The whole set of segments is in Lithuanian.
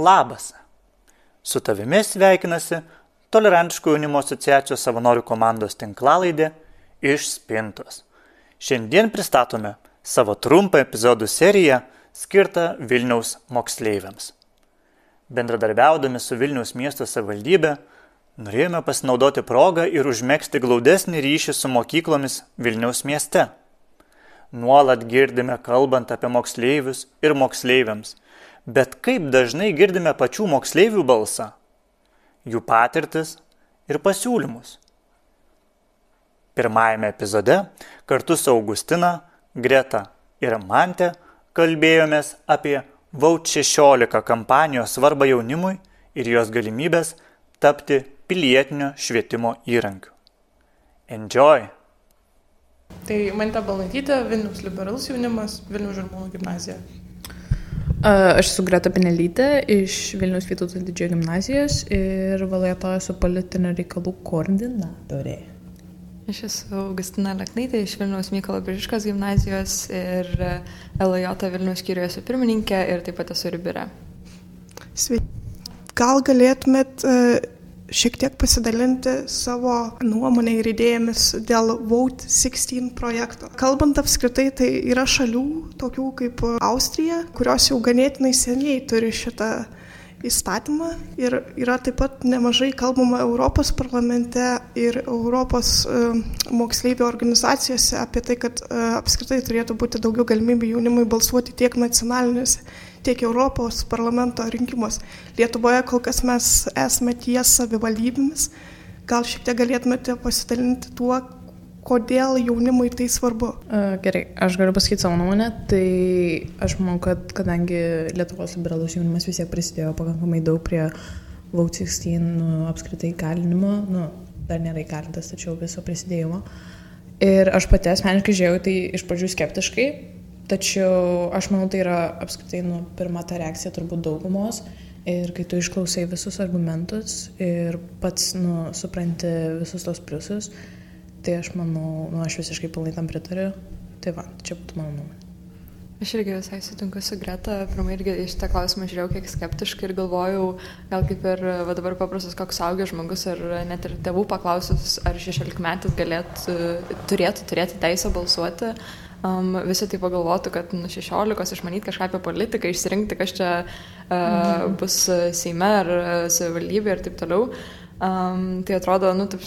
Labas. Su tavimi sveikinasi Tolerantiškų jaunimo asociacijos savanorių komandos tinklalaidė iš Spintos. Šiandien pristatome savo trumpą epizodų seriją skirtą Vilniaus moksleiviams. Bendradarbiaudami su Vilniaus miesto savivaldybė, norėjome pasinaudoti progą ir užmėgsti glaudesnį ryšį su mokyklomis Vilniaus mieste. Nuolat girdime kalbant apie moksleivius ir moksleiviams, bet kaip dažnai girdime pačių moksleivių balsą jų patirtis ir pasiūlymus. Pirmajame epizode kartu su Augustina, Greta ir Mante kalbėjomės apie Vaut 16 kampanijos svarbą jaunimui ir jos galimybės tapti pilietinio švietimo įrankiu. Enjoy! Tai Mante Balnaitytė, Vilnius liberalus jaunimas, Vilnius žirmūnų gimnazija. Aš esu Greta Pinelytė iš Vilnius Vytauto didžiojo gimnazijos ir valėto esu politinio reikalų koordinatorė. Aš esu Augustina Leknaitė iš Vilniaus Mykolo Biržiškos gimnazijos ir LJ Vilnius skyriuje esu pirmininkė ir taip pat esu Ribire. Sveiki. Gal galėtumėt uh, šiek tiek pasidalinti savo nuomonę ir idėjomis dėl Vote 16 projekto. Kalbant apskritai, tai yra šalių, tokių kaip Austrija, kurios jau ganėtinai seniai turi šitą įstatymą ir yra taip pat nemažai kalbama Europos parlamente ir Europos uh, moksleivių organizacijose apie tai, kad uh, apskritai turėtų būti daugiau galimybių jaunimui balsuoti tiek nacionalinėse tiek Europos parlamento rinkimus. Lietuvoje kol kas mes esame ties savivaldybėmis. Gal šiek tiek galėtumėte pasidalinti tuo, kodėl jaunimui tai svarbu? Gerai, aš galiu pasakyti savo nuomonę. Tai aš manau, kad kadangi Lietuvos liberalus jaunimas vis tiek prisidėjo pakankamai daug prie Vote 16 nu, apskritai įkalinimo, nu, dar nėra įkalintas, tačiau viso prisidėjimo. Ir aš pati asmeniškai žiūrėjau tai iš pradžių skeptiškai, Tačiau aš manau, tai yra apskritai nu, pirma ta reakcija turbūt daugumos. Ir kai tu išklausai visus argumentus ir pats nu, supranti visus tos pliusus, tai aš manau, nu, aš visiškai pilnai tam pritariu. Tai va, čia būtų mano nuomonė. Aš irgi visai sutinku su Greta, pirmai irgi iš tą klausimą žiūrėjau kiek skeptiškai ir galvojau, gal kaip ir va, dabar paprastas koks saugęs žmogus ar net ir tėvų paklausus, ar 16 metais galėtų, turėtų turėti teisę balsuoti, um, visi tai pagalvotų, kad nuo 16 išmanyti kažką apie politiką, išsirinkti, kas čia uh, mhm. bus Seime ar savivaldybė ir taip toliau. Um, tai atrodo, nu, taip,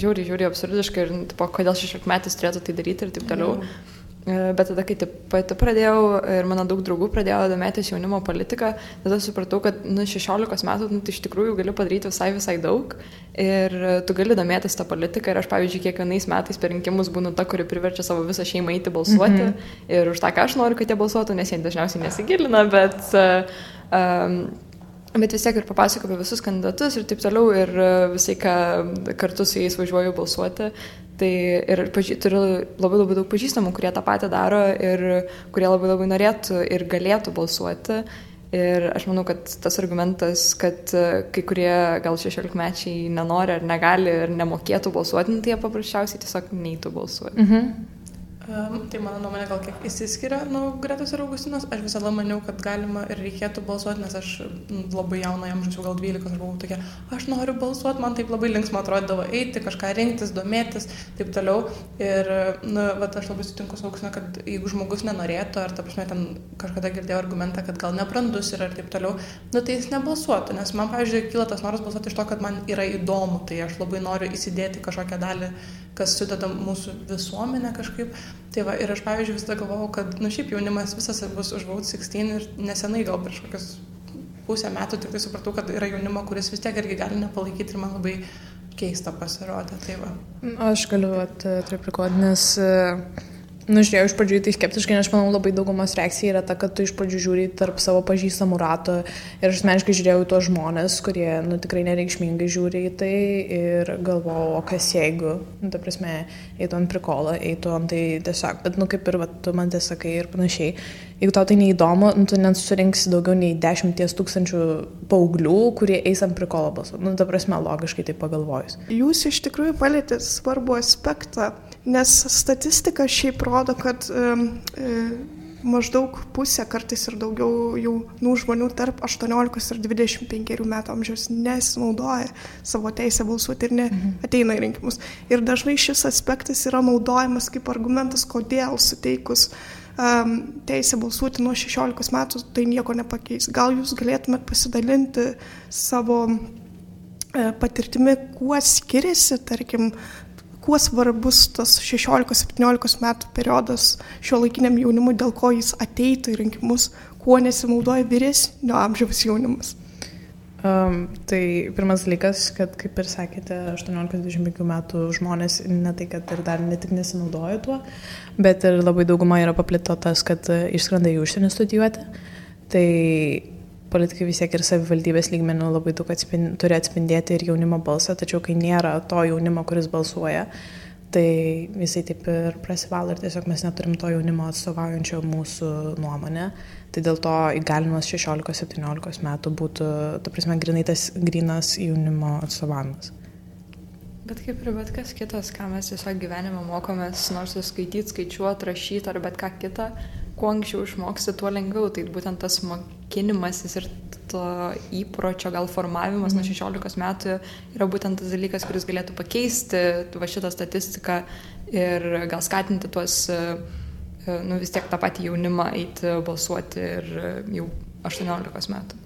žiūri, žiūri absurdiškai ir, tipo, kodėl 16 metais turėtų tai daryti ir taip toliau. Mhm. E, bet tada, kai pati pradėjau ir mano daug draugų pradėjo domėtis jaunimo politiką, tada supratau, kad nu, 16 metų nu, tai iš tikrųjų gali padaryti visai visai daug ir tu gali domėtis tą politiką ir aš, pavyzdžiui, kiekvienais metais per rinkimus būnu ta, kuri priverčia savo visą šeimą eiti balsuoti mm -hmm. ir už tą, ką aš noriu, kad jie balsuotų, nes jie dažniausiai nesigilina, bet um, Bet vis tiek ir papasakau apie visus kandidatus ir taip toliau ir visai, ką kartu su jais važiuoju balsuoti. Tai ir paži turiu labai labai daug pažįstamų, kurie tą patį daro ir kurie labai labai norėtų ir galėtų balsuoti. Ir aš manau, kad tas argumentas, kad kai kurie gal 16 mečiai nenori ar negali ir nemokėtų balsuoti, nu, tai jie paprasčiausiai tiesiog neįtų balsuoti. Mhm. Um, tai mano nuomonė gal kiek įsiskiria nuo Gretos ir Augustinos. Aš visada maniau, kad galima ir reikėtų balsuoti, nes aš labai jaunai amžiaus, gal 12, aš buvau tokia, aš noriu balsuoti, man taip labai linksma atrodydavo eiti, kažką rinktis, domėtis, taip toliau. Ir, nu, vat, aš labai sutinku su Augustina, kad jeigu žmogus nenorėtų, ar, ta prasme, ten kažkada girdėjau argumentą, kad gal nebrandus yra ir taip toliau, nu, tai jis nebalsuotų. Nes man, pavyzdžiui, kyla tas noras balsuoti iš to, kad man yra įdomu, tai aš labai noriu įsidėti kažkokią dalį, kas sudeda mūsų visuomenę kažkaip. Tai va, ir aš, pavyzdžiui, visada galvojau, kad, nu, šiaip jaunimas visas bus už Vaut 16 ir nesenai gal prieš kokius pusę metų tik tai supratau, kad yra jaunimo, kuris vis tiek irgi gali nepalaikyti ir man labai keista pasirodė. Tai va. Aš galiu atrepikuoti, nes Nu, žiūrėjau iš pradžių tai skeptiškai, nes aš manau labai daugumos reakcija yra ta, kad tu iš pradžių žiūri tarp savo pažįstamų rato ir aš asmeniškai žiūrėjau į tuos žmonės, kurie, nu, tikrai nereikšmingai žiūri į tai ir galvojau, o kas jeigu, nu, ta prasme, eitų ant prikolą, eitų ant tai tiesiog, bet, nu, kaip ir, va, tu man tiesiog sakai ir panašiai. Jeigu tau tai neįdomu, nu, tu nesurinksi daugiau nei dešimties tūkstančių paauglių, kurie eis ant prikolo balsų. Nu, ta prasme, logiškai tai pagalvojus. Jūs iš tikrųjų palėtėte svarbų aspektą Nes statistika šiaip rodo, kad e, maždaug pusė, kartais ir daugiau jaunų žmonių tarp 18 ir 25 metų amžiaus nesinaudoja savo teisę balsuoti ir neateina į rinkimus. Ir dažnai šis aspektas yra naudojamas kaip argumentas, kodėl suteikus um, teisę balsuoti nuo 16 metų tai nieko nepakeis. Gal jūs galėtumėt pasidalinti savo e, patirtimi, kuo skiriasi, tarkim, kuo svarbus tas 16-17 metų periodas šio laikiniam jaunimui, dėl ko jis ateitų į rinkimus, kuo nesinaudoja vyresnio amžiaus jaunimas. Um, tai pirmas dalykas, kad kaip ir sakėte, 18-25 metų žmonės ne tai, kad ir dar ne tik nesinaudoja tuo, bet ir labai dauguma yra paplito tas, kad išskrenda į užsienį studijuoti. Tai politikai vis tiek ir savivaldybės lygmenių labai daug atspind, turi atspindėti ir jaunimo balsą, tačiau kai nėra to jaunimo, kuris balsuoja, tai jisai taip ir prasivalo ir tiesiog mes neturim to jaunimo atstovaujančio mūsų nuomonę. Tai dėl to įgalimas 16-17 metų būtų, ta prasme, grinai tas grinas jaunimo atstovavimas. Bet kaip ir bet kas kitas, ką mes tiesiog gyvenime mokomės, nors skaityti, skaičiuoti, rašyti ar bet ką kitą, kuo anksčiau išmoksti, tuo lengviau. Tai būtent tas mokinimasis ir to įpročio gal formavimas mm. nuo 16 mhm. metų yra būtent tas dalykas, kuris galėtų pakeisti va šitą statistiką ir gal skatinti tuos, nu vis tiek tą patį jaunimą eiti balsuoti ir jau 18 metų.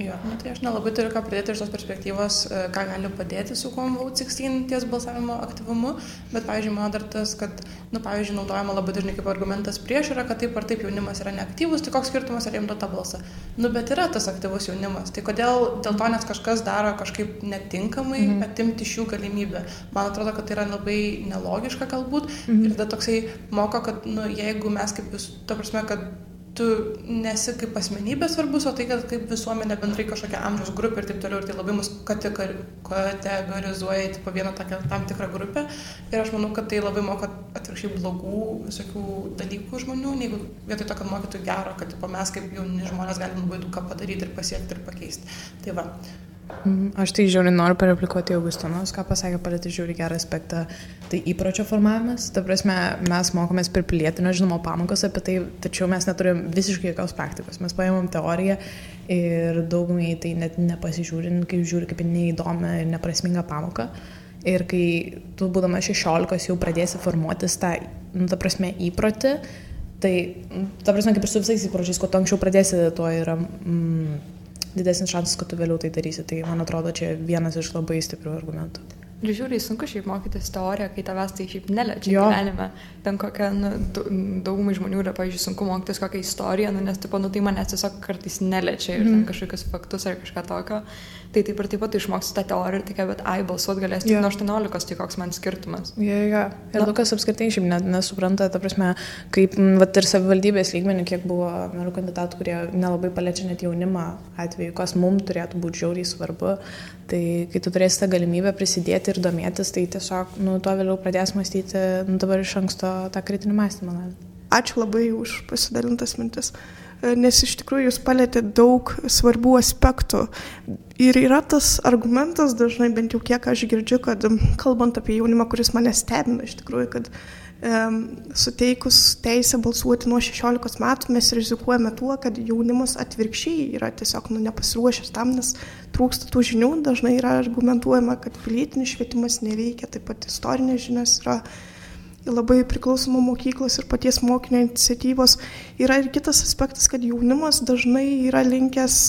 Jo, nu, tai aš nelabai turiu ką pridėti iš tos perspektyvos, e, ką gali padėti su kom Vote 16 ties balsavimo aktyvumu, bet, pavyzdžiui, man dar tas, kad, nu, pavyzdžiui, naudojama labai dažnai kaip argumentas prieš yra, kad taip ar taip jaunimas yra neaktyvus, tai koks skirtumas ar jiems duota balsą. Nu, bet yra tas aktyvus jaunimas, tai kodėl dėl to, nes kažkas daro kažkaip netinkamai, mhm. atimti iš jų galimybę. Man atrodo, kad tai yra labai nelogiška galbūt mhm. ir tada toksai moko, kad, nu, jeigu mes kaip vis, to prasme, kad tu nesi kaip asmenybė svarbus, o tai, kad kaip visuomenė bendrai kažkokia amžiaus grupė ir taip toliau, ir tai labai mus kategorizuoja į tipo, vieną tokią tam tikrą grupę. Ir aš manau, kad tai labai moko atvirkščiai blogų visokių dalykų žmonių, negu vietoj to, kad mokytų gero, kad tipo, mes kaip jauni žmonės galim labai daug ką padaryti ir pasiekti ir pakeisti. Tai va. Mhm. Aš tai žiūriu, noriu pareplikuoti Augustinos, ką pasakė palėti žiūri gerą aspektą. Tai įpročio formavimas, ta prasme, mes mokomės per pilietinio žinoma pamokas apie tai, tačiau mes neturim visiškai jokios praktikos. Mes paėmėm teoriją ir daugumai tai net nepasižiūrin, kaip žiūri kaip neįdomią ir neprasmingą pamoką. Ir kai tu būdamas 16 jau pradėsi formuotis tą, nu, ta prasme, įprotį, tai, ta prasme, kaip ir su visais įpročiais, kuo anksčiau pradėsi, tuo yra... Mm, didesnis šansas, kad tu vėliau tai darysi. Tai man atrodo, čia vienas iš labai stiprių argumentų. Ir žiūriai sunku šiaip mokytis teoriją, kai tavęs tai šiaip neliečia gyvenime. Ten kokia, nu, daugumai žmonių yra, pavyzdžiui, sunku mokytis kokią istoriją, nu, nes, tipo, nu, tai manęs tiesiog kartais neliečia ir mm. kažkokius faktus ar kažką tokio tai taip ir taip pat išmoksi tą teoriją ir tik, bet ai, balsuot galės tik yeah. nuo 18, tai koks man skirtumas. Jo, yeah, jo. Yeah. Ir Lukas apskritai šiaip net nesupranta, ta prasme, kaip, vat ir savivaldybės lygmenį, kiek buvo merų kandidatų, kurie nelabai paliečia net jaunimą atveju, kas mums turėtų būti žiauriai svarbu. Tai kai tu turėsi tą galimybę prisidėti ir domėtis, tai tiesiog, nu, to vėliau pradės mąstyti, nu, dabar iš anksto tą kritinį mąstymą. Ačiū labai už pasidalintas mintis nes iš tikrųjų jūs palėtėte daug svarbių aspektų. Ir yra tas argumentas dažnai, bent jau kiek aš girdžiu, kad kalbant apie jaunimą, kuris mane stebina iš tikrųjų, kad suteikus teisę balsuoti nuo 16 metų mes rizikuojame tuo, kad jaunimas atvirkščiai yra tiesiog nu, nepasiruošęs tam, nes trūksta tų žinių, dažnai yra argumentuojama, kad pilietinis švietimas neveikia, taip pat istorinės žinios yra labai priklauso nuo mokyklos ir paties mokinio iniciatyvos. Yra ir kitas aspektas, kad jaunimas dažnai yra linkęs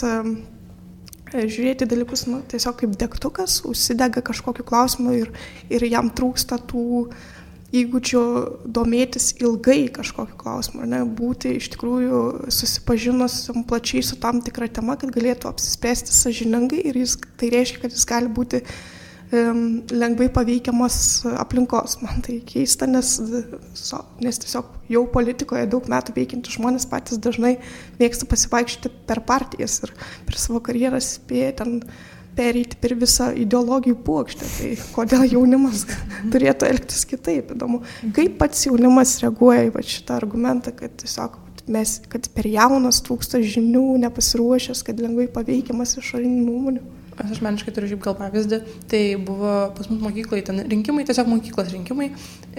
žiūrėti dalykus nu, tiesiog kaip degtukas, užsidega kažkokiu klausimu ir, ir jam trūksta tų įgūdžių domėtis ilgai kažkokiu klausimu, ne, būti iš tikrųjų susipažinus plačiai su tam tikra tema, kad galėtų apsispręsti sažiningai ir jis, tai reiškia, kad jis gali būti uh, lengvai paveikiamos aplinkos. Man tai keista, nes, nes tiesiog jau politikoje daug metų veikiantys žmonės patys dažnai mėgsta pasivaikščioti per partijas ir per savo karjerą spėja ten pereiti per visą ideologijų puokštę. Tai kodėl jaunimas turėtų elgtis kitaip, įdomu. Kaip pats jaunimas reaguoja į šitą argumentą, kad tiesiog mes, kad per jaunas trūksta žinių, nepasiruošęs, kad lengvai paveikiamas išorinių nuomonių. Aš asmeniškai turiu šiaip gal pavyzdį, tai buvo pas mus mokyklai, ten rinkimai, tiesiog mokyklos rinkimai.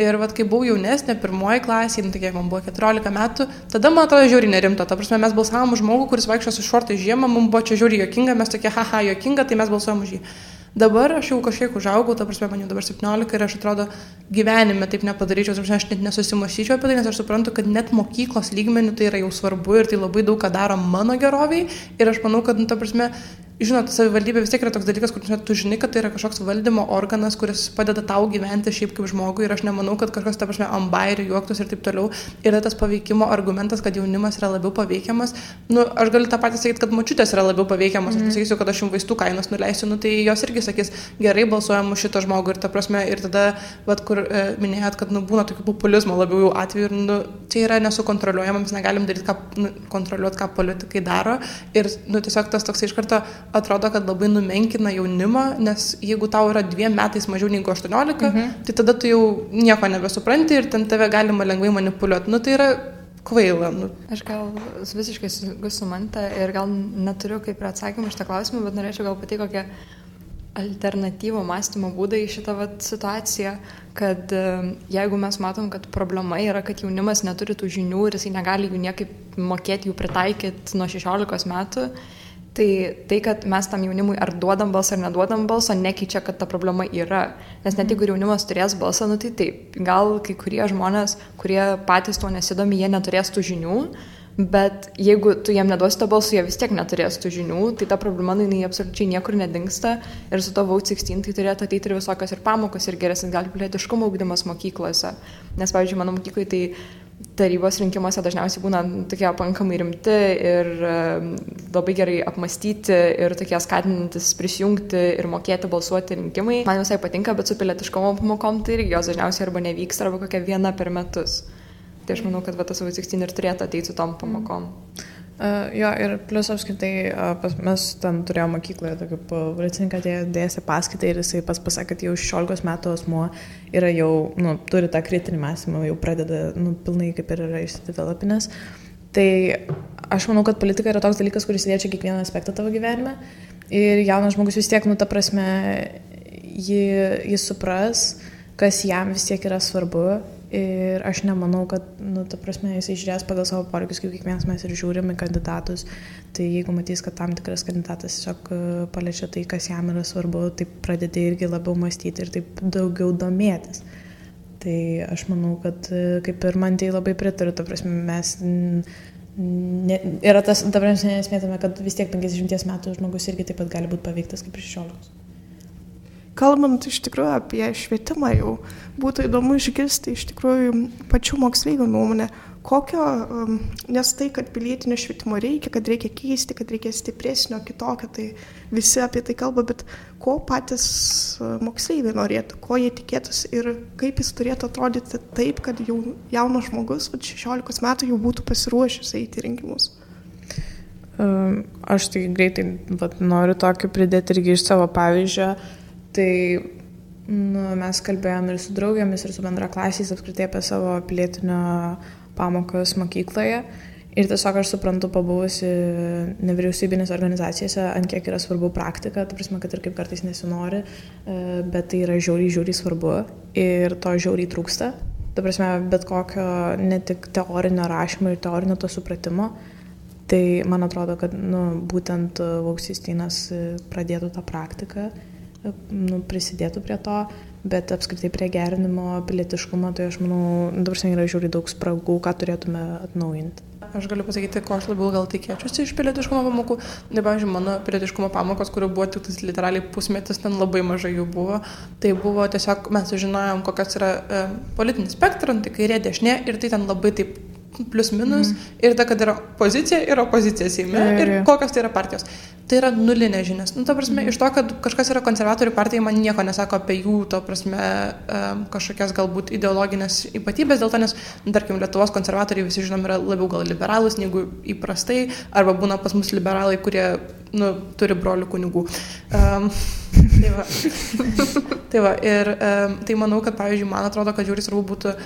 Ir vad, kai buvau jaunesnė, pirmoji klasė, nu, tai kiek man buvo 14 metų, tada man atrodo žiūri nerimta. Ta prasme, mes balsavom už žmogų, kuris vaikščio su šortai žiemą, mums buvo čia žiūri jokinga, mes tokie, haha, jokinga, tai mes balsuojam už jį. Dabar aš jau kažkiek užaugau, ta prasme, man jau dabar 17 ir aš atrodo gyvenime taip nepadaryčiau, prasme, aš net nesusimašyčiau apie tai, nes aš suprantu, kad net mokyklos lygmenių tai yra jau svarbu ir tai labai daug ką daro mano geroviai ir aš manau, kad, nu, ta prasme, žinot, savivaldybė vis tiek yra toks dalykas, kur tu žinai, kad tai yra kažkoks valdymo organas, kuris padeda tau gyventi šiaip kaip žmogui ir aš nemanau, kad kažkas, ta prasme, ambairių juoktus ir taip toliau. Yra tas paveikimo argumentas, kad jaunimas yra labiau paveikiamas. Nu, aš galiu tą patį sakyti, kad mačiutės yra labiau paveikiamas. Mm. Aš pasakysiu, kad aš jums vaistų kainos nuleisiu, nu, tai jos irgi sakys, gerai balsuojam už šitą žmogų ir ta prasme, ir tada, vad, kur e, minėjot, kad nu, būna tokių populizmo labiau jau atveju ir nu, čia yra nesukontroliuojama, mes negalim daryti, ką, nu, kontroliuoti, ką politikai daro. Ir nu, tiesiog tas toks iš karto atrodo, kad labai numenkina jaunimą, nes jeigu tau yra dviem metais mažiau negu 18, mhm. tai tada tu jau nieko nebesupranti ir ten tave galima lengvai manipuliuoti. Nu, tai yra kvaila. Nu. Aš gal visiškai sutinku su Manta ir gal neturiu kaip ir atsakymą iš tą klausimą, bet norėčiau gal pati kokią alternatyvų mąstymo būdą į šitą vat, situaciją, kad jeigu mes matom, kad problema yra, kad jaunimas neturi tų žinių ir jisai negali jų niekaip mokėti jų pritaikyti nuo 16 metų, Tai tai, kad mes tam jaunimui ar duodam balsą ar neduodam balsą, nekeičia, kad ta problema yra. Nes net jeigu jaunimas turės balsą, nu tai taip, gal kai kurie žmonės, kurie patys tuo nesidomi, jie neturės tų žinių, bet jeigu tu jiem neduosi to balsų, jie vis tiek neturės tų žinių, tai ta problema, nu, jinai absoliučiai niekur nedingsta ir su to Vaut 16 tai turėtų ateiti ir visokios ir pamokos, ir geresnis gali pilietiškumo ugdymas mokyklose. Nes, pavyzdžiui, mano mokyklai tai tarybos rinkimuose dažniausiai būna tokie pakankamai rimti ir labai gerai apmastyti ir tokie skatinantis prisijungti ir mokėti balsuoti rinkimai. Man visai patinka, bet su pilietiškumo pamokom tai irgi jos dažniausiai arba nevyksta, arba kokia viena per metus. Tai aš manau, kad va, tas V16 ir turėtų ateiti su tom pamokom. Mm. Uh, jo, ir plus apskritai uh, mes ten turėjome mokykloje tokį policininką dėstę paskaitą ir jisai pas pasakė, kad jau 16 metų asmuo yra jau, nu, turi tą kritinį mąstymą, jau pradeda, nu, pilnai kaip ir yra išsidevelopinęs. Tai aš manau, kad politika yra toks dalykas, kuris liečia kiekvieną aspektą tavo gyvenime ir jaunas žmogus vis tiek, nu, ta prasme, jis supras, kas jam vis tiek yra svarbu Ir aš nemanau, kad, nu, ta prasme, jis žiūrės pagal savo poreikius, kaip kiekvienas mes ir žiūrim į kandidatus. Tai jeigu matys, kad tam tikras kandidatas tiesiog e, paliečia tai, kas jam yra svarbu, tai pradedi irgi labiau mąstyti ir taip daugiau domėtis. Tai aš manau, kad e, kaip ir man tai labai pritariu, ta prasme, mes Ne, yra tas, ta prasme, nesmėtame, kad vis tiek 50 metų žmogus irgi taip pat gali būti paveiktas kaip 16. Kalbant iš tikrųjų apie švietimą jau, būtų įdomu išgirsti iš tikrųjų pačių moksleivių nuomonę, kokio, um, nes tai, kad pilietinio švietimo reikia, kad reikia keisti, kad reikia stipresnio, kitokio, tai visi apie tai kalba, bet ko patys uh, moksleiviai norėtų, ko jie tikėtųsi ir kaip jis turėtų atrodyti taip, kad jau jaunas žmogus, 16 metų jau būtų pasiruošęs eiti rinkimus. Um, aš tai greitai vat, noriu tokį pridėti irgi iš savo pavyzdžio Tai nu, mes kalbėjom ir su draugėmis, ir su bendraklasiais apskritai apie savo pilietinio pamokas mokykloje. Ir tiesiog aš suprantu, pabuvusi nevyriausybinės organizacijose, ant kiek yra svarbu praktika, ta prasme, kad ir kaip kartais nesinori, e, bet tai yra žiauriai, žiauriai svarbu ir to žiauriai trūksta. Ta prasme, bet kokio ne tik teorinio rašymo ir teorinio to supratimo. Tai man atrodo, kad nu, būtent Vauksistinas pradėtų tą praktiką nu, prisidėtų prie to, bet apskritai prie gerinimo pilietiškumo, tai aš manau, dabar sen yra žiūri daug spragų, ką turėtume atnaujinti. Aš galiu pasakyti, ko aš labiau gal tikėčiausi iš pilietiškumo pamokų. Ne, pavyzdžiui, mano pilietiškumo pamokos, kurių buvo tik literaliai pusmetis, ten labai mažai jų buvo. Tai buvo tiesiog, mes sužinojom, kokias yra e, politinis spektras, tai kairė, dešinė ir tai ten labai taip plius minus mm. ir ta, kad yra pozicija ir opozicija Seime ir kokios tai yra partijos. Tai yra nulinė žinias. Nu, ta prasme, iš to, kad kažkas yra konservatorių partija, man nieko nesako apie jų, to prasme, kažkokias galbūt ideologinės ypatybės, dėl to, nes, nu, tarkim, Lietuvos konservatoriai visi žinom yra labiau gal liberalus negu įprastai, arba būna pas mus liberalai, kurie, nu, turi brolių kunigų. Um, tai va. tai va, ir um, tai manau, kad, pavyzdžiui, man atrodo, kad žiūri svarbu būtų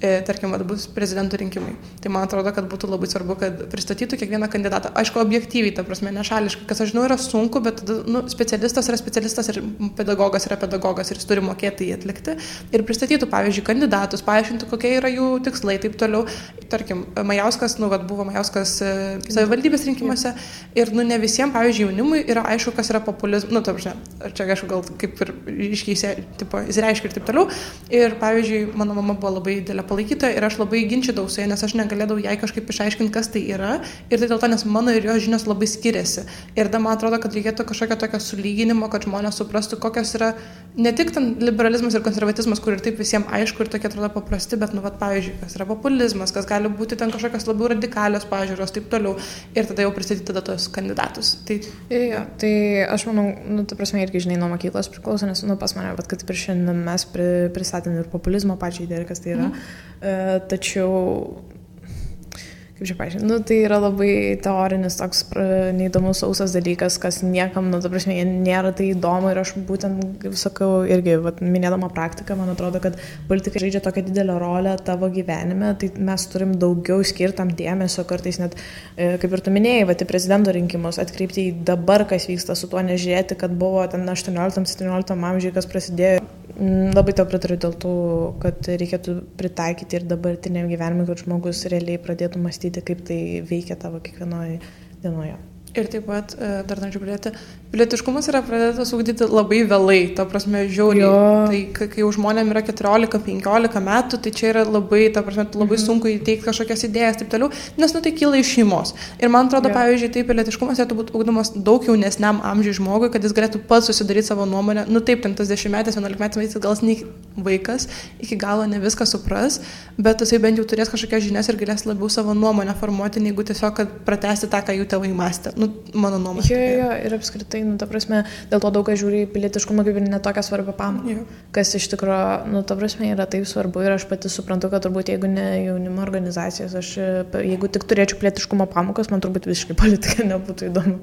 tarkim, vat, bus prezidento rinkimai. Tai man atrodo, kad būtų labai svarbu, kad pristatytų kiekvieną kandidatą. Aišku, objektyviai, ta prasme, nešališkai, kas aš žinau, yra sunku, bet nu, specialistas yra specialistas ir pedagogas yra pedagogas ir jis turi mokėti jį atlikti. Ir pristatytų, pavyzdžiui, kandidatus, paaiškintų, kokie yra jų tikslai, taip toliau. Tarkim, Majauskas, nu, vat, buvo Majauskas e, savivaldybės rinkimuose ir, nu, ne visiems, pavyzdžiui, jaunimui yra aišku, kas yra populizmas, nu, ta prasme, čia kažkaip gal kaip ir iškeisė, tipo, jis reiškia ir taip toliau. Ir, pavyzdžiui, mano mama buvo labai didelė palaikytoja ir aš labai ginčydavau su ja, nes aš negalėdavau jai kažkaip išaiškinti, kas tai yra. Ir tai dėl to, nes mano ir jo žinios labai skiriasi. Ir tada man atrodo, kad reikėtų kažkokio tokio sulyginimo, kad žmonės suprastų, kokios yra ne tik ten liberalizmas ir konservatizmas, kur ir taip visiems aišku ir tokie atrodo paprasti, bet, nu, vat, pavyzdžiui, kas yra populizmas, kas gali būti ten kažkokios labiau radikalios pažiūros, taip toliau. Ir tada jau pristatyti tada tos kandidatus. Tai, ja, tai aš manau, nu, ta prasme, irgi žinai, nuo mokyklos priklauso, nes, nu, pas mane, bet kad ir šiandien mes pri, pristatėm ir populizmo pačią idėją, kas tai yra. Mm. E, tačiau kaip čia paaiškinti, nu, tai yra labai teorinis toks neįdomus sausas dalykas, kas niekam, nu, ta prasme, nėra tai įdomu ir aš būtent, sakau, irgi, vat, minėdama praktiką, man atrodo, kad politikai žaidžia tokią didelę rolę tavo gyvenime, tai mes turim daugiau skirtam dėmesio, kartais net, e, kaip ir tu minėjai, vat, į prezidento rinkimus, atkreipti į dabar, kas vyksta su tuo, nežiūrėti, kad buvo ten 18-17 amžiai, kas prasidėjo. Mm, labai tau pritariu dėl to, kad reikėtų pritaikyti ir dabartiniam gyvenimui, kad žmogus realiai pradėtų mąstyti, kaip tai veikia tavo kiekvienoje dienoje. Ir taip pat, e, dar norėčiau pridėti, pilietiškumas yra pradėtas ugdyti labai vėlai, ta prasme, žiauriai. Jo. Tai kai, jau žmonėm yra 14-15 metų, tai čia yra labai, ta prasme, labai mhm. sunku įteikti kažkokias idėjas ir taip toliau, nes nu tai kyla iš šeimos. Ir man atrodo, jo. pavyzdžiui, tai pilietiškumas turėtų būti ugdomas daug jaunesniam amžiui žmogui, kad jis galėtų pats susidaryti savo nuomonę. Nu taip, ten tas dešimtmetis, vienuolikmetis gal jis vaikas, iki galo ne viską supras, bet jisai bent jau turės kažkokias žinias ir galės labiau savo nuomonę formuoti, negu tiesiog, kad pratesti tą, ką jų tėvai mąstė. Nu, nu, mano nuomonė. Jo, jo, ir apskritai, nu, ta prasme, dėl to daug kas žiūri į pilietiškumą kaip ir netokią svarbią pamoką. Kas iš tikrųjų, nu, ta prasme, yra taip svarbu ir aš pati suprantu, kad turbūt jeigu ne jaunimo organizacijos, aš, jeigu tik turėčiau pilietiškumo pamokas, man turbūt visiškai politika nebūtų įdomu.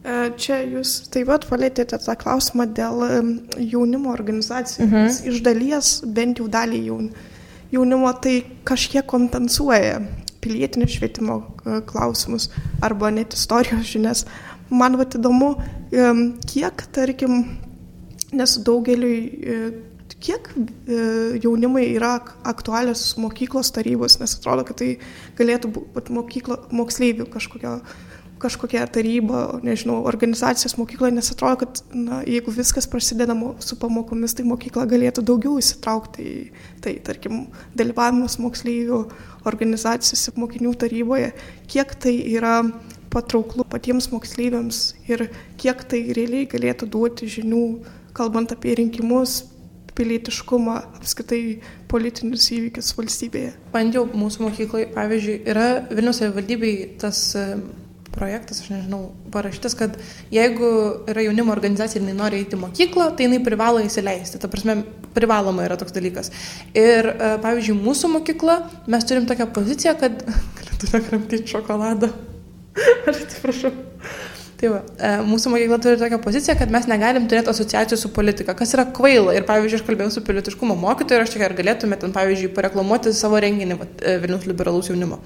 E, čia jūs taip pat palėtėte tą klausimą dėl jaunimo organizacijų. Mhm. Iš dalies, bent jau dalį jaunimo, tai kažkiek kompensuoja pilietinio švietimo e, klausimus arba net istorijos žinias. Man vat įdomu, kiek, tarkim, nes daugeliui, e, kiek e, jaunimai yra aktualios mokyklos tarybos, nes atrodo, kad tai galėtų būti mokyklo, moksleivių kažkokio kažkokia taryba, nežinau, organizacijos mokykloje, nes atrodo, kad na, jeigu viskas prasideda su pamokomis, tai mokykla galėtų daugiau įsitraukti į tai, tarkim, dalyvavimas moksleivių organizacijose, mokinių taryboje, kiek tai yra patrauklu patiems moksleiviams ir kiek tai realiai galėtų duoti žinių, kalbant apie rinkimus, pilietiškumą, apskritai politinius įvykius valstybėje. Bent jau mūsų mokykloje, pavyzdžiui, yra Vilnius savivaldybei tas projektas, aš nežinau, parašytas, kad jeigu yra jaunimo organizacija ir jinai nori eiti į mokyklą, tai jinai privalo įsileisti. Ta prasme, privaloma yra toks dalykas. Ir, e, pavyzdžiui, mūsų mokykla, mes turim tokią poziciją, kad... Galėtume kramtyti šokoladą. Aš atsiprašau. Tai va, e, mūsų mokykla turi tokią poziciją, kad mes negalim turėti asociacijų su politika, kas yra kvaila. Ir pavyzdžiui, aš kalbėjau su pilietiškumo mokytoju ir aš tik ar galėtume ten, pavyzdžiui, pareklamuoti savo renginį va, e, Vilnius liberalus jaunimo.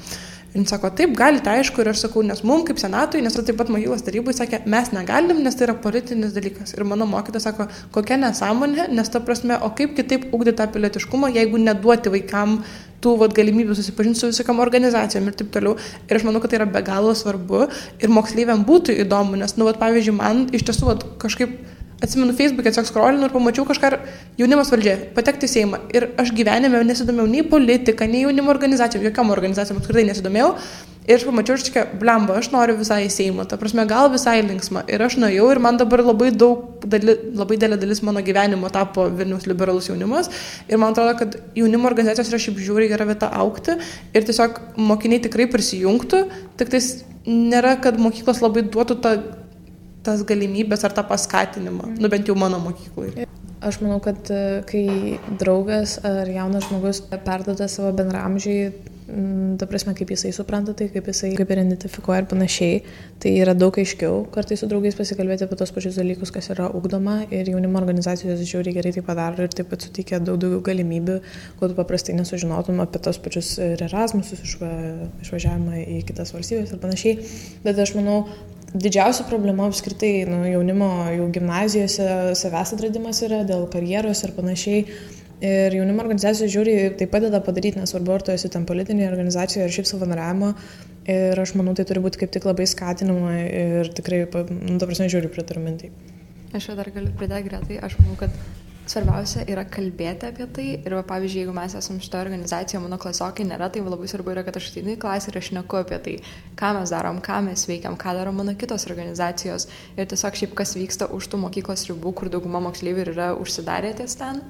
Ir sako, taip, galite, aišku, ir aš sakau, nes mums kaip senatui, nes taip pat mokyklos tarybai sakė, mes negalim, nes tai yra politinis dalykas. Ir mano mokytas sako, kokia nesąmonė, nes ta prasme, o kaip kitaip ugdyti tą pilietiškumą, jeigu neduoti vaikam tų vat, galimybių susipažinti su visokiam organizacijom ir taip toliau. Ir aš manau, kad tai yra be galo svarbu ir moksleiviam būtų įdomu, nes, nu, vat, pavyzdžiui, man iš tiesų vat, kažkaip Atsimenu, Facebook'e tiesiog scrollinu ir pamačiau kažką jaunimas valdžia, patekti į Seimą. Ir aš gyvenime nesidomėjau nei politika, nei jaunimo organizacijom, jokiam organizacijom apskritai nesidomėjau. Ir aš pamačiau, aš tokia, blemba, aš noriu visai į Seimą, ta prasme, gal visai linksma. Ir aš nuėjau ir man dabar labai daug, dali, labai dėlė dalis mano gyvenimo tapo Vilnius liberalus jaunimas. Ir man atrodo, kad jaunimo organizacijos yra šiaip žiūri gera vieta aukti. Ir tiesiog mokiniai tikrai prisijungtų, tik tais nėra, kad mokyklos labai duotų tą tas galimybės ar tą paskatinimą, nu bent jau mano mokyklai. Aš manau, kad e, kai draugas ar jaunas žmogus perdada savo bendramžiai mm, ta prasme, kaip jisai supranta tai, kaip jisai kaip ir identifikuoja ir panašiai. Tai yra daug aiškiau kartais su draugais pasikalbėti apie tos pačius dalykus, kas yra ugdoma ir jaunimo organizacijos žiūri gerai tai padaro ir taip pat suteikia daug daugiau galimybių, ko tu paprastai nesužinotum apie tos pačius ir Erasmusus išva, išvažiavimą į kitas valstybės ir panašiai. Bet aš manau, didžiausia problema apskritai nu, jaunimo jau gimnazijose savęs atradimas yra dėl karjeros ir panašiai. Ir jaunimo organizacijos žiūri, tai padeda padaryti, nesvarbu, ar tu esi tam politinėje organizacijoje ar šiaip savanoriavimo. Ir aš manau, tai turi būti kaip tik labai skatinama ir tikrai, nu, ta prasme, žiūriu pritarimintai. Aš dar galiu pridėti greitai, aš manau, kad svarbiausia yra kalbėti apie tai. Ir, va, pavyzdžiui, jeigu mes esame šitoje organizacijoje, mano klasiokai nėra, tai labai svarbu yra, kad aš ateinu į klasę ir aš neku apie tai, ką mes darom, ką mes veikiam, ką daro mano kitos organizacijos. Ir tiesiog šiaip kas vyksta už tų mokyklos ribų, kur dauguma moksleivių yra užsidarę ties ten.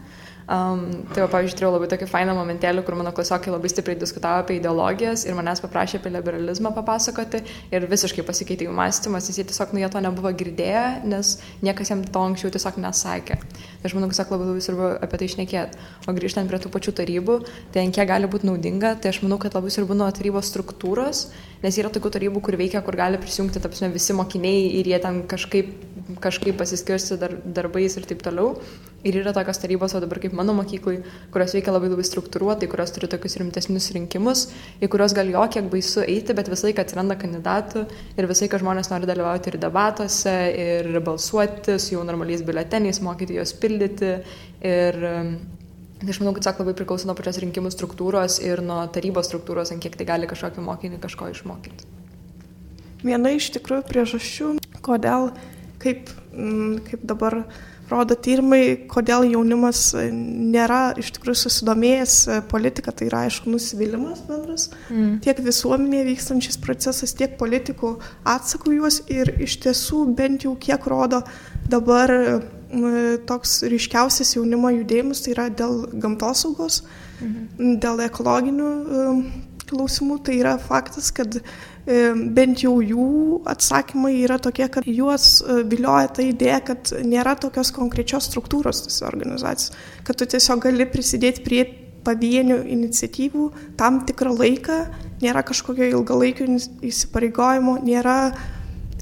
Um, tai, va, pavyzdžiui, turėjau labai tokį fainą momentėlį, kur mano klasiokai labai stipriai diskutavo apie ideologijas ir manęs paprašė apie liberalizmą papasakoti ir visiškai pasikeitė jų mąstymas, jie tiesiog nu, jie to nebuvo girdėję, nes niekas jiems to anksčiau tiesiog nesakė. Tai aš manau, kad labai labai svarbu apie tai išnekėti. O grįžtant prie tų pačių tarybų, tai ant kiek gali būti naudinga, tai aš manau, kad labai svarbu nuo tarybos struktūros, nes yra tokių tarybų, kur veikia, kur gali prisijungti, tapsime, visi mokiniai ir jie ten kažkaip, kažkaip pasiskirsti dar, darbais ir taip toliau. Ir yra tokios tarybos, o dabar kaip mano mokyklai, kurios veikia labai labai struktūruotai, kurios turi tokius rimtesnius rinkimus, į kuriuos gal jo kiek baisu eiti, bet visą laiką atsiranda kandidatų ir visą laiką žmonės nori dalyvauti ir debatuose, ir balsuoti su jau normaliais biuleteniais, mokyti juos pildyti. Ir Tai aš manau, kad sak labai priklauso nuo pačios rinkimų struktūros ir nuo tarybos struktūros, ant kiek tai gali kažkokį mokinį kažko išmokyti. Viena iš tikrųjų priežasčių, kodėl, kaip, kaip dabar rodo tyrimai, kodėl jaunimas nėra iš tikrųjų susidomėjęs politika, tai yra aišku nusivylimas bendras, mm. tiek visuomenėje vykstančiais procesas, tiek politikų atsakų juos ir iš tiesų bent jau kiek rodo dabar toks ryškiausias jaunimo judėjimas, tai yra dėl gamtosaugos, mhm. dėl ekologinių klausimų, tai yra faktas, kad bent jau jų atsakymai yra tokie, kad juos e, vilioja ta idėja, kad nėra tokios konkrečios struktūros tose organizacijos, kad tu tiesiog gali prisidėti prie pavienių iniciatyvų tam tikrą laiką, nėra kažkokio ilgalaikio įsipareigojimo, nėra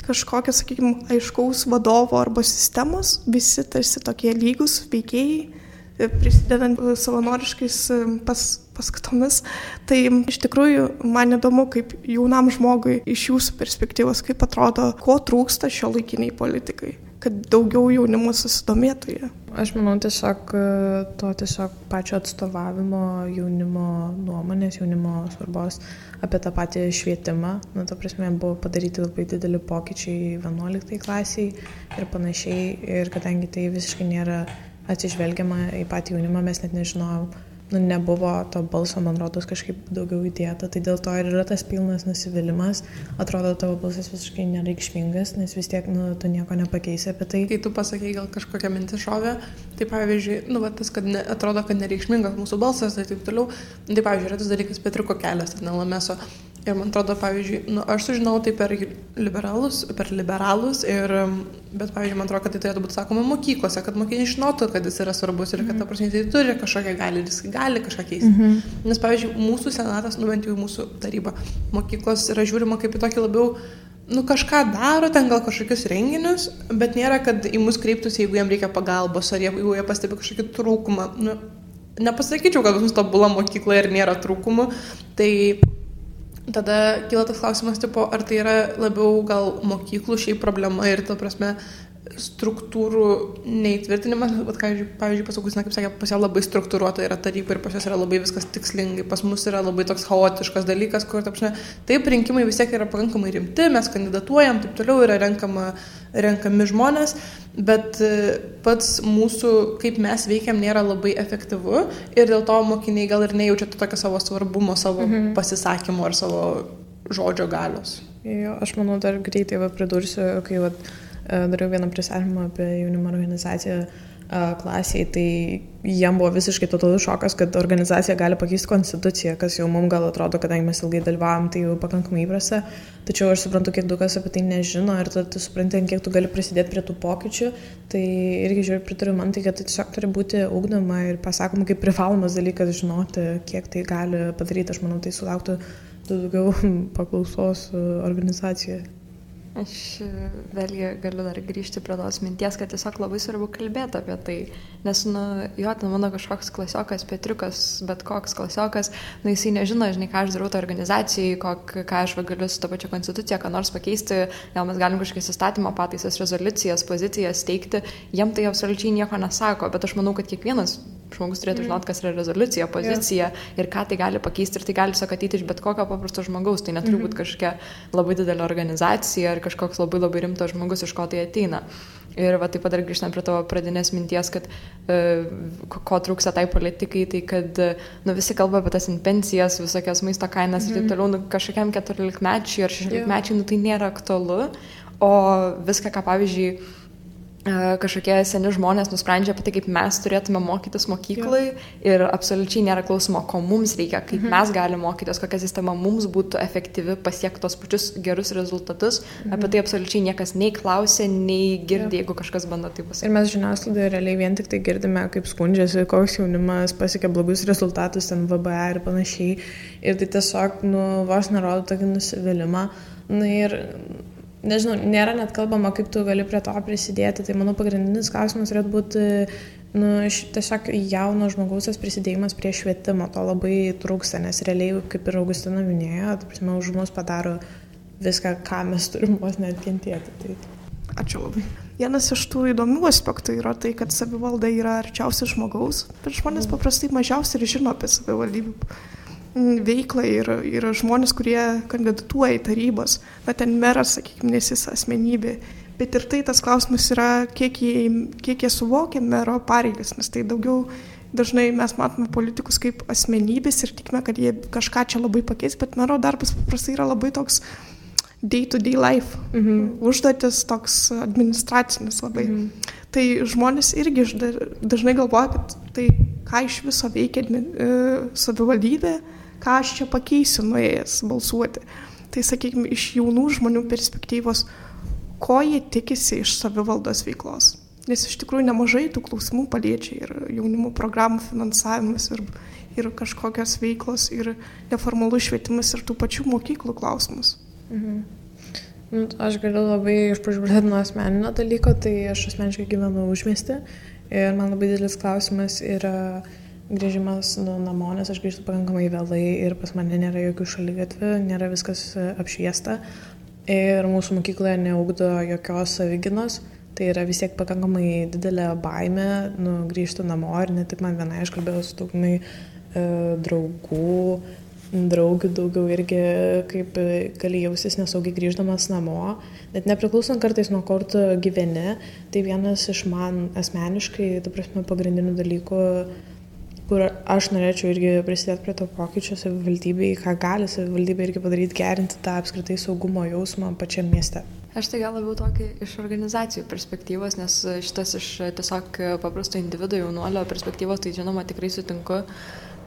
kažkokio, sakykime, aiškaus vadovo arba sistemos, visi tarsi tokie lygus veikėjai prisidedant savanoriškais pas, paskatomis. Tai iš tikrųjų man įdomu, kaip jaunam žmogui iš jūsų perspektyvos, kaip atrodo, ko trūksta šio laikiniai politikai, kad daugiau jaunimo susidomėtų jie. Aš manau tiesiog to tiesiog pačio atstovavimo jaunimo nuomonės, jaunimo svarbos apie tą patį švietimą. Na, ta prasme, buvo padaryti labai dideli pokyčiai 11 klasiai ir panašiai. Ir kadangi tai visiškai nėra atsižvelgiama į patį jaunimą, mes net nežinojom, nu, nebuvo to balso, man rodos, kažkaip daugiau įdėta, tai dėl to ir yra tas pilnas nusivylimas, atrodo, tavo balsas visiškai nereikšmingas, nes vis tiek, nu, tu nieko nepakeisi apie tai. Kai tu pasakai gal kažkokią mintį šovę, tai pavyzdžiui, nu, va, tas, kad ne, atrodo, kad nereikšmingas mūsų balsas, tai taip toliau, tai pavyzdžiui, yra tas dalykas Petriko kelias, tai nelameso. Ir man atrodo, pavyzdžiui, nu, aš sužinau tai per liberalus, per liberalus, ir, bet, pavyzdžiui, man atrodo, kad tai turėtų būti sakoma mokyklose, kad mokiniai žinotų, kad jis yra svarbus ir kad, ta prasme, tai turi kažkokią gali, jis gali kažką keisti. Mm -hmm. Nes, pavyzdžiui, mūsų senatas, nu bent jau mūsų taryba, mokyklos yra žiūrima kaip į tokį labiau nu, kažką daro, ten gal kažkokius renginius, bet nėra, kad į mus kreiptųsi, jeigu jiems reikia pagalbos, ar jeigu jie pastebi kažkokį trūkumą. Nu, nepasakyčiau, kad mūsų tobula mokykla ir nėra trūkumų. Tai tada kyla tas klausimas, tipo, ar tai yra labiau gal mokyklų šiaip problema ir, ta prasme, struktūrų neįtvirtinimas, bet, pavyzdžiui, pas Augustina, kaip sakė, pas ją labai struktūruota yra taryba ir pas jas yra labai viskas tikslingai, pas mus yra labai toks chaotiškas dalykas, kur, tapšne, taip, rinkimai vis tiek yra pakankamai rimti, mes kandidatuojam, taip toliau yra renkama, renkami žmonės, bet e, pats mūsų, kaip mes veikiam, nėra labai efektyvu ir dėl to mokiniai gal ir nejaučia to tokio savo svarbumo, savo mhm. pasisakymo ar savo žodžio galios. Jo, aš manau, dar greitai va, pridursiu, kai va, E, dariau vieną pristatymą apie jaunimo organizaciją klasiai, tai jiem buvo visiškai totalus šokas, kad organizacija gali pakeisti konstituciją, kas jau mums gal atrodo, kadangi mes ilgai dalyvavom, tai jau pakankamai įprasta. Tačiau aš suprantu, kiek daug kas apie tai nežino ir tada tu supranti, kiek tu gali prisidėti prie tų pokyčių. Tai irgi žiūriu, pritariu man, tai kad tai tiesiog turi būti ugdoma ir pasakoma kaip privalomas dalykas žinoti, kiek tai gali padaryti. Aš manau, tai sulauktų daugiau paklausos organizacijoje. Aš e, vėlgi galiu dar grįžti prie tos minties, kad tiesiog labai svarbu kalbėti apie tai. Nes, nu, jo, ten mano kažkoks klasiokas, Petriukas, bet koks klasiokas, nu, jisai nežino, žinai, ką aš darau tą organizacijai, kok, ką aš galiu su to pačia konstitucija, ką nors pakeisti, gal mes galim kažkokias įstatymo pataisas, rezoliucijas, pozicijas teikti, jiem tai absoliučiai nieko nesako, bet aš manau, kad kiekvienas žmogus turėtų mhm. žinoti, kas yra rezoliucija, pozicija yeah. ir ką tai gali pakeisti ir tai gali sakyti iš bet kokio paprasto žmogaus. Tai neturi -hmm. būti kažkokia labai didelė organizacija ar kažkoks labai labai rimtas žmogus, iš ko tai ateina. Ir va taip pat dar grįžtant prie tavo pradinės minties, kad uh, ko trūksta tai politikai, tai kad uh, nu, visi kalba apie tas pensijas, visokias maisto kainas mm -hmm. ir taip mhm. toliau, nu, kažkokiam 14 mečiui ar 16 mečiui, nu, tai nėra aktualu. O viską, ką pavyzdžiui, kažkokie seni žmonės nusprendžia apie tai, kaip mes turėtume mokytis mokyklai ja. ir absoliučiai nėra klausimo, ko mums reikia, kaip mhm. mes galime mokytis, kokia sistema mums būtų efektyvi pasiekti tos pačius gerus rezultatus. Mhm. Apie tai absoliučiai niekas nei klausė, nei girdi, ja. jeigu kažkas bando tai pasakyti. Ir mes žiniasklaidoje realiai vien tik tai girdime, kaip skundžiasi, koks jaunimas pasiekia blogus rezultatus ten VBA ir panašiai. Ir tai tiesiog, nu, vos nerodo tokį nusivylimą. Na ir nežinau, nėra net kalbama, kaip tu gali prie to prisidėti. Tai manau pagrindinis klausimas turėtų būti nu, tiesiog jauno žmogaus prisidėjimas prie švietimo. To labai trūksta, nes realiai, kaip ir Augustina minėjo, prasme, už mus padaro viską, ką mes turim vos net kentėti. Tai... Ačiū labai. Vienas iš tų įdomių aspektų yra tai, kad savivalda yra arčiausiai žmogaus, bet žmonės mhm. paprastai mažiausiai ir žino apie savivaldybių veiklą ir, ir žmonės, kurie kandidatuoja į tarybas. Na, ten meras, sakykime, nesis asmenybė. Bet ir tai tas klausimas yra, kiek jie, kiek jie suvokia mero pareigas, nes tai daugiau dažnai mes matome politikus kaip asmenybės ir tikime, kad jie kažką čia labai pakeis, bet mero darbas paprastai yra labai toks day-to-day -day life, mhm. užduotis toks administracinis labai. Mhm. Tai žmonės irgi dažnai galvoja, kad tai ką iš viso veikia e, savivaldybė, ką aš čia pakeisiu nuėjęs balsuoti. Tai sakykime, iš jaunų žmonių perspektyvos, ko jie tikisi iš savivaldos veiklos. Nes iš tikrųjų nemažai tų klausimų paliečia ir jaunimo programų finansavimas, ir, ir kažkokios veiklos, ir neformalus švietimas, ir tų pačių mokyklų klausimus. Mhm. Nu, aš galiu labai iš pradžių pradėti nuo asmeninio dalyko, tai aš asmeniškai gyvenu užmesti ir man labai didelis klausimas yra uh, grįžimas nu, namo, nes aš grįžtu pakankamai vėlai ir pas mane nėra jokių šalygatvių, nėra viskas e, apšviesta ir mūsų mokykloje neugdo jokios savyginos. Tai yra vis tiek pakankamai didelė baime nu, grįžti namo ir ne tik man vienai, aš kalbėjau su daugumai e, draugų, draugių daugiau irgi, kaip gali jausis nesaugiai grįždamas namo, net nepriklausant kartais nuo kur tu gyveni, tai vienas iš man asmeniškai, tu prasme, pagrindinių dalykų kur aš norėčiau irgi prisidėti prie to pokyčio savivaldybei, ką gali savivaldybė irgi padaryti, gerinti tą apskritai saugumo jausmą pačiam mieste. Aš tai gal labiau tokį iš organizacijų perspektyvos, nes šitas iš tiesiog paprasto individuo jaunuolio perspektyvos, tai žinoma tikrai sutinku.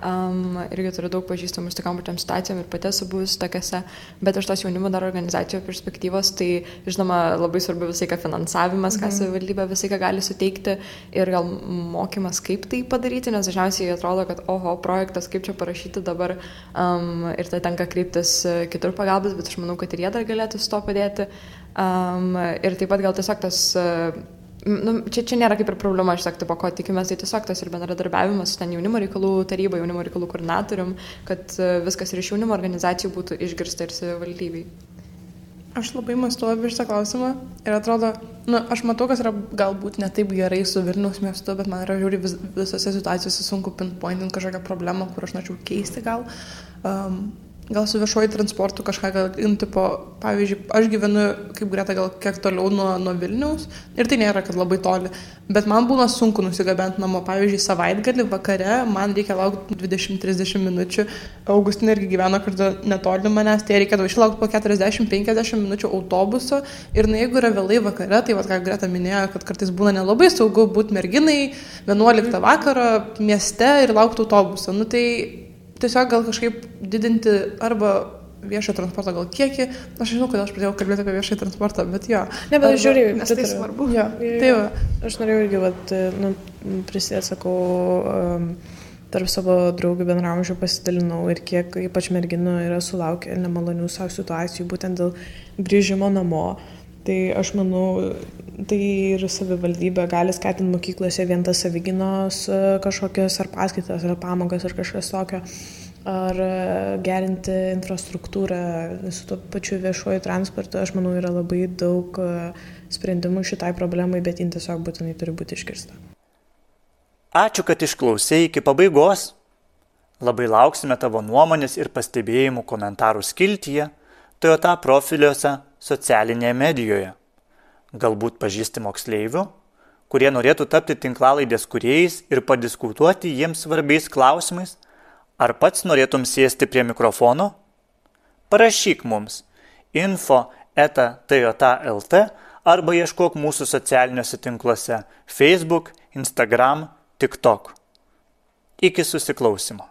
Um, irgi turiu daug pažįstamų su tokiam pačiam situacijom ir pati esu buvus tokiuose, bet iš tos jaunimo dar organizacijų perspektyvos, tai žinoma labai svarbu visai ką finansavimas, ką mhm. savivaldybė visai ką gali suteikti ir gal mokymas, kaip tai padaryti, nes dažniausiai atrodo, kad oho, projektas, kaip čia parašyti dabar um, ir tai tenka kreiptis kitur pagalbas, bet aš manau, kad ir jie dar galėtų su to padėti. Um, ir taip pat gal tiesiog tas uh, nu, čia, čia nėra kaip ir problema, aš sakau, po ko tikimės, tai tiesiog tas ir bendradarbiavimas su ten jaunimo reikalų taryba, jaunimo reikalų koordinatorium, kad e, viskas ir iš jaunimo organizacijų būtų išgirsta ir savivaldybei. Aš labai mastu apie šitą klausimą ir atrodo, nu, aš matau, kas yra galbūt ne taip gerai su Vilniaus miestu, bet man yra žiūri vis, visose situacijose sunku pinpointinti kažkokią problemą, kur aš norėčiau keisti gal. Um, gal su viešuoju transportu kažką, gal, in, tipo, pavyzdžiui, aš gyvenu, kaip greta, gal kiek toliau nuo, nuo Vilniaus ir tai nėra, kad labai toli, bet man būna sunku nusigabenti namo, pavyzdžiui, savaitgalį vakare, man reikia laukti 20-30 minučių, Augustin irgi gyvena kartu netoli manęs, tai reikėdavo išlaukti po 40-50 minučių autobuso ir na, jeigu yra vėlai vakare, tai vad ką greta minėjo, kad kartais būna nelabai saugu būti merginai 11 vakaro mieste ir laukti autobuso. Nu, tai tiesiog gal kažkaip didinti arba viešo transporto gal kiekį. Aš žinau, kad aš pradėjau kalbėti apie viešą transportą, bet jo. Ne, bet aš žiūriu, nes tai svarbu. Jo, Tai va. Aš norėjau irgi, vat, nu, prisidėti, sakau, um, tarp savo draugų bendramžių pasidalinau ir kiek ypač merginų yra sulaukę nemalonių savo situacijų būtent dėl grįžimo namo. Tai aš manau, tai ir savivaldybė gali skatinti mokyklose vien tas savyginos e, kažkokios ar paskaitas, ar pamokas, ar kažkas tokio, ar e, gerinti infrastruktūrą su tuo pačiu viešuoju transportu. Aš manau, yra labai daug e, sprendimų šitai problemai, bet jin tiesiog būtinai turi būti iškirsta. Ačiū, kad išklausai iki pabaigos. Labai lauksime tavo nuomonės ir pastebėjimų komentarų skiltyje, Toyota profiliuose socialinėje medijoje. Galbūt pažįsti moksleivių, kurie norėtų tapti tinklalaidės kuriejais ir padiskutuoti jiems svarbiais klausimais, ar pats norėtum sėsti prie mikrofono? Parašyk mums info eta toyota.lt arba ieškok mūsų socialiniuose tinkluose Facebook, Instagram, TikTok. Iki susiklausimo.